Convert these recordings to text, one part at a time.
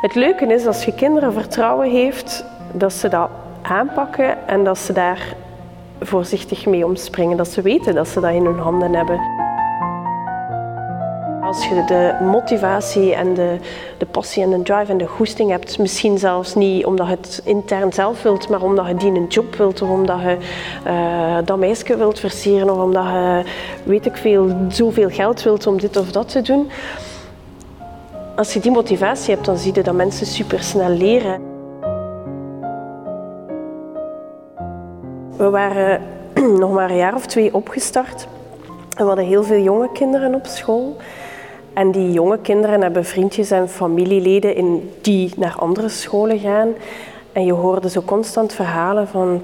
Het leuke is als je kinderen vertrouwen heeft, dat ze dat aanpakken en dat ze daar voorzichtig mee omspringen. Dat ze weten dat ze dat in hun handen hebben. Als je de motivatie en de, de passie en de drive en de goesting hebt, misschien zelfs niet omdat je het intern zelf wilt, maar omdat je die een job wilt of omdat je uh, dat meisje wilt versieren of omdat je, weet ik veel, zoveel geld wilt om dit of dat te doen. Als je die motivatie hebt, dan zie je dat mensen supersnel leren. We waren nog maar een jaar of twee opgestart. En we hadden heel veel jonge kinderen op school. En die jonge kinderen hebben vriendjes en familieleden in, die naar andere scholen gaan. En je hoorde zo constant verhalen van...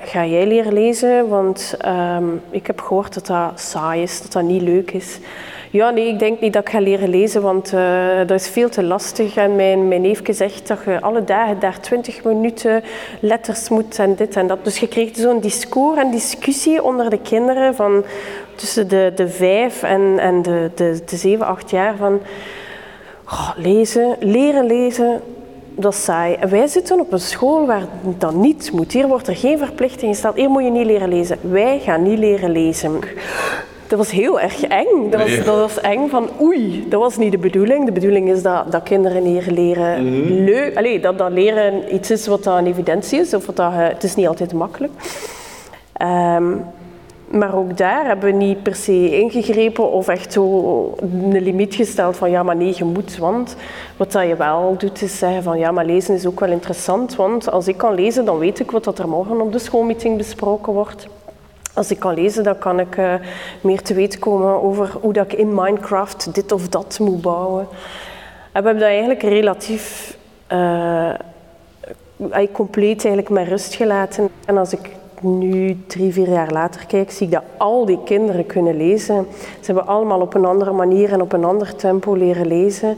ga jij leren lezen? Want um, ik heb gehoord dat dat saai is, dat dat niet leuk is. Ja, nee, ik denk niet dat ik ga leren lezen, want uh, dat is veel te lastig. En mijn, mijn neefje zegt dat je alle dagen daar twintig minuten letters moet en dit en dat. Dus je kreeg zo'n discours en discussie onder de kinderen van tussen de, de vijf en, en de, de, de zeven, acht jaar van lezen, leren lezen, dat is saai. En wij zitten op een school waar dat niet moet. Hier wordt er geen verplichting gesteld. Hier moet je niet leren lezen. Wij gaan niet leren lezen dat was heel erg eng. Dat was, dat was eng van oei, dat was niet de bedoeling. De bedoeling is dat, dat kinderen hier leren mm leuk. Allee, dat, dat leren iets is wat dat een evidentie is. Of wat dat, het is niet altijd makkelijk. Um, maar ook daar hebben we niet per se ingegrepen of echt zo een limiet gesteld van ja, maar nee, je moet. Want wat dat je wel doet is zeggen van ja, maar lezen is ook wel interessant. Want als ik kan lezen, dan weet ik wat dat er morgen op de schoolmeeting besproken wordt. Als ik kan lezen, dan kan ik uh, meer te weten komen over hoe dat ik in Minecraft dit of dat moet bouwen. En we hebben dat eigenlijk relatief uh, compleet eigenlijk met rust gelaten. En als ik nu drie, vier jaar later kijk, zie ik dat al die kinderen kunnen lezen. Ze hebben allemaal op een andere manier en op een ander tempo leren lezen.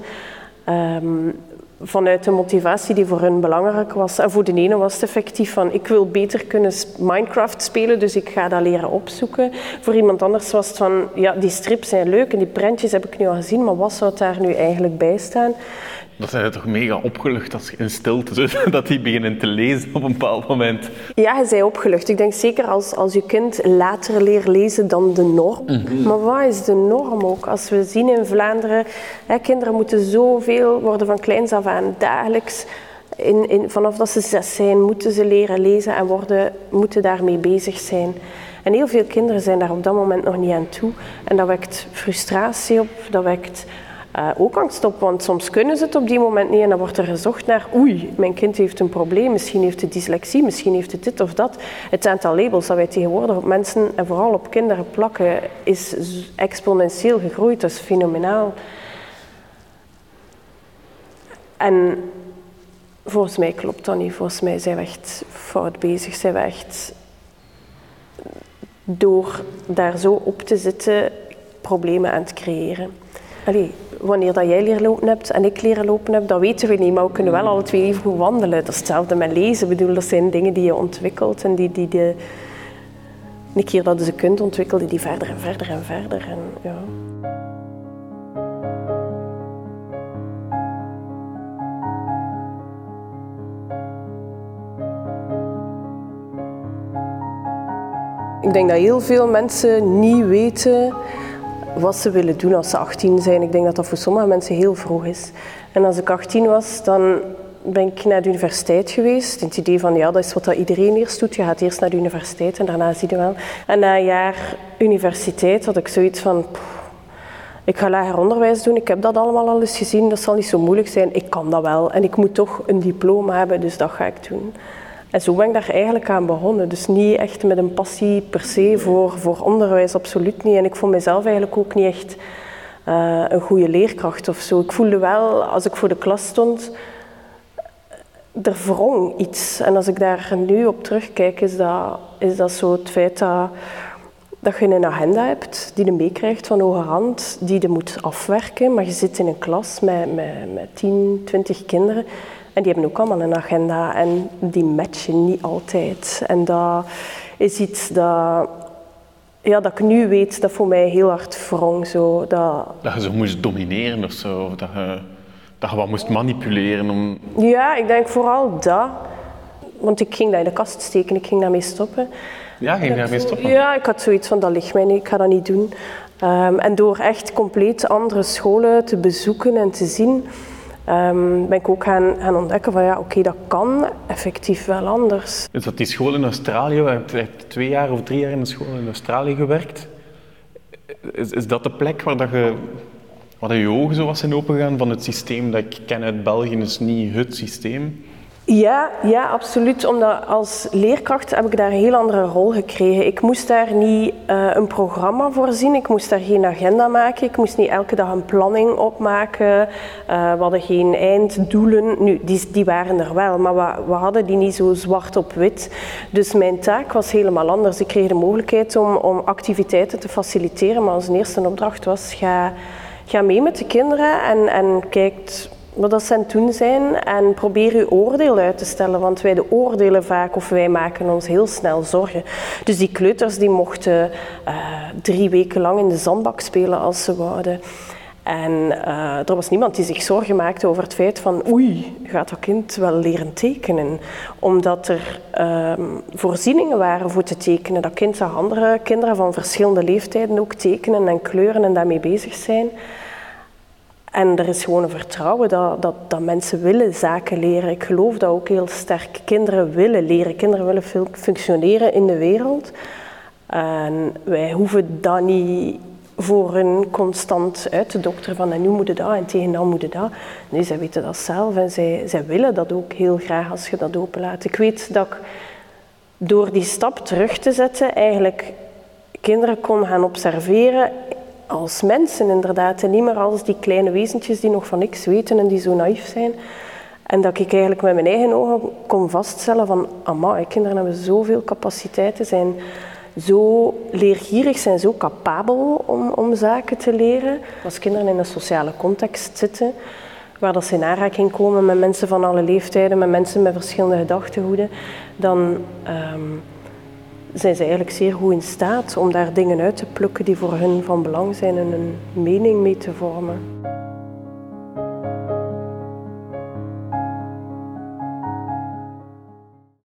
Um, vanuit de motivatie die voor hun belangrijk was. En voor de ene was het effectief van ik wil beter kunnen Minecraft spelen, dus ik ga dat leren opzoeken. Voor iemand anders was het van ja, die strips zijn leuk en die prentjes heb ik nu al gezien, maar wat zou daar nu eigenlijk bij staan? Dat zijn toch mega opgelucht als je in stilte dat die beginnen te lezen op een bepaald moment. Ja, je bent opgelucht. Ik denk zeker als, als je kind later leert lezen dan de norm. Mhm. Maar wat is de norm ook? Als we zien in Vlaanderen, hè, kinderen moeten zoveel worden van kleins af aan dagelijks. In, in, vanaf dat ze zes zijn, moeten ze leren lezen en worden, moeten daarmee bezig zijn. En heel veel kinderen zijn daar op dat moment nog niet aan toe. En dat wekt frustratie op, dat wekt uh, ook angst op, want soms kunnen ze het op die moment niet en dan wordt er gezocht naar oei, mijn kind heeft een probleem, misschien heeft het dyslexie, misschien heeft het dit of dat. Het aantal labels dat wij tegenwoordig op mensen en vooral op kinderen plakken is exponentieel gegroeid, dat is fenomenaal. En volgens mij klopt dat niet, volgens mij zijn we echt fout bezig, zijn we echt door daar zo op te zitten problemen aan het creëren. Allee, wanneer dat jij leren lopen hebt en ik leren lopen heb, dat weten we niet. Maar we kunnen wel alle twee even goed wandelen. Dat is hetzelfde met lezen. Bedoel, dat zijn dingen die je ontwikkelt en die, die de... Een keer dat je ze kunt ontwikkelen, die verder en verder en verder. En, ja. Ik denk dat heel veel mensen niet weten wat ze willen doen als ze 18 zijn. Ik denk dat dat voor sommige mensen heel vroeg is. En als ik 18 was, dan ben ik naar de universiteit geweest. Het idee van, ja, dat is wat dat iedereen eerst doet. Je gaat eerst naar de universiteit en daarna zie je wel. En na een jaar universiteit had ik zoiets van... ik ga lager onderwijs doen, ik heb dat allemaal al eens gezien, dat zal niet zo moeilijk zijn. Ik kan dat wel en ik moet toch een diploma hebben, dus dat ga ik doen. En zo ben ik daar eigenlijk aan begonnen. Dus niet echt met een passie per se voor, voor onderwijs, absoluut niet. En ik vond mezelf eigenlijk ook niet echt uh, een goede leerkracht of zo. Ik voelde wel, als ik voor de klas stond, er wrong iets. En als ik daar nu op terugkijk, is dat, is dat zo het feit dat, dat je een agenda hebt die je meekrijgt van hoge hand, die je moet afwerken. Maar je zit in een klas met, met, met 10, 20 kinderen en die hebben ook allemaal een agenda en die matchen niet altijd. En dat is iets dat, ja, dat ik nu weet dat voor mij heel hard wrong. Zo, dat... dat je zo moest domineren of zo. Of dat je dat je wat moest manipuleren om... Ja, ik denk vooral dat. Want ik ging dat in de kast steken, ik ging daarmee stoppen. Ja, ging je daarmee stoppen? Ja, ik had zoiets van, dat ligt mij niet, ik ga dat niet doen. Ehm, en door echt compleet andere scholen te bezoeken en te zien, um, ben ik ook gaan, gaan ontdekken van ja, oké, dat kan effectief wel anders. Is dat die school in Australië, je hebt twee jaar of drie jaar in een school in Australië gewerkt. Is, is dat de plek waar dat je, waar je ogen zo was zijn opengegaan van het systeem dat ik ken uit België, is niet het systeem? Ja, ja, absoluut. Omdat als leerkracht heb ik daar een heel andere rol gekregen. Ik moest daar niet uh, een programma voorzien, ik moest daar geen agenda maken, ik moest niet elke dag een planning opmaken. Uh, we hadden geen einddoelen. Nu, die, die waren er wel, maar we, hadden die niet zo zwart op wit. Dus mijn taak was helemaal anders. Ik kreeg de mogelijkheid om, om activiteiten te faciliteren, maar onze eerste opdracht was: ga, ga mee met de kinderen en, en kijk wat dat het doen zijn en probeer uw oordeel uit te stellen, want wij de oordelen vaak of wij maken ons heel snel zorgen. Dus die kleuters die mochten uh, drie weken lang in de zandbak spelen als ze wouden. En uh, er was niemand die zich zorgen maakte over het feit van oei, gaat dat kind wel leren tekenen? Omdat er uh, voorzieningen waren voor te tekenen. Dat kind zag andere kinderen van verschillende leeftijden ook tekenen en kleuren en daarmee bezig zijn. En er is gewoon een vertrouwen dat, dat, dat mensen willen zaken leren. Ik geloof dat ook heel sterk. Kinderen willen leren, kinderen willen functioneren in de wereld. En wij hoeven dat niet voor hun constant uit te dokteren van en nu moet het dat en tegen dan moet dat. Nee, zij weten dat zelf en zij, zij willen dat ook heel graag als je dat openlaat. Ik weet dat ik door die stap terug te zetten eigenlijk kinderen kon gaan observeren als mensen inderdaad. En niet meer als die kleine wezentjes die nog van niks weten en die zo naïef zijn. En dat ik eigenlijk met mijn eigen ogen kon vaststellen van, amai, kinderen hebben zoveel capaciteiten, zijn zo leergierig, zijn zo capabel om, om zaken te leren. Als kinderen in een sociale context zitten, waar dat ze in aanraking komen met mensen van alle leeftijden, met mensen met verschillende gedachtegoeden, dan um, zijn ze eigenlijk zeer goed in staat om daar dingen uit te plukken die voor hen van belang zijn en een mening mee te vormen.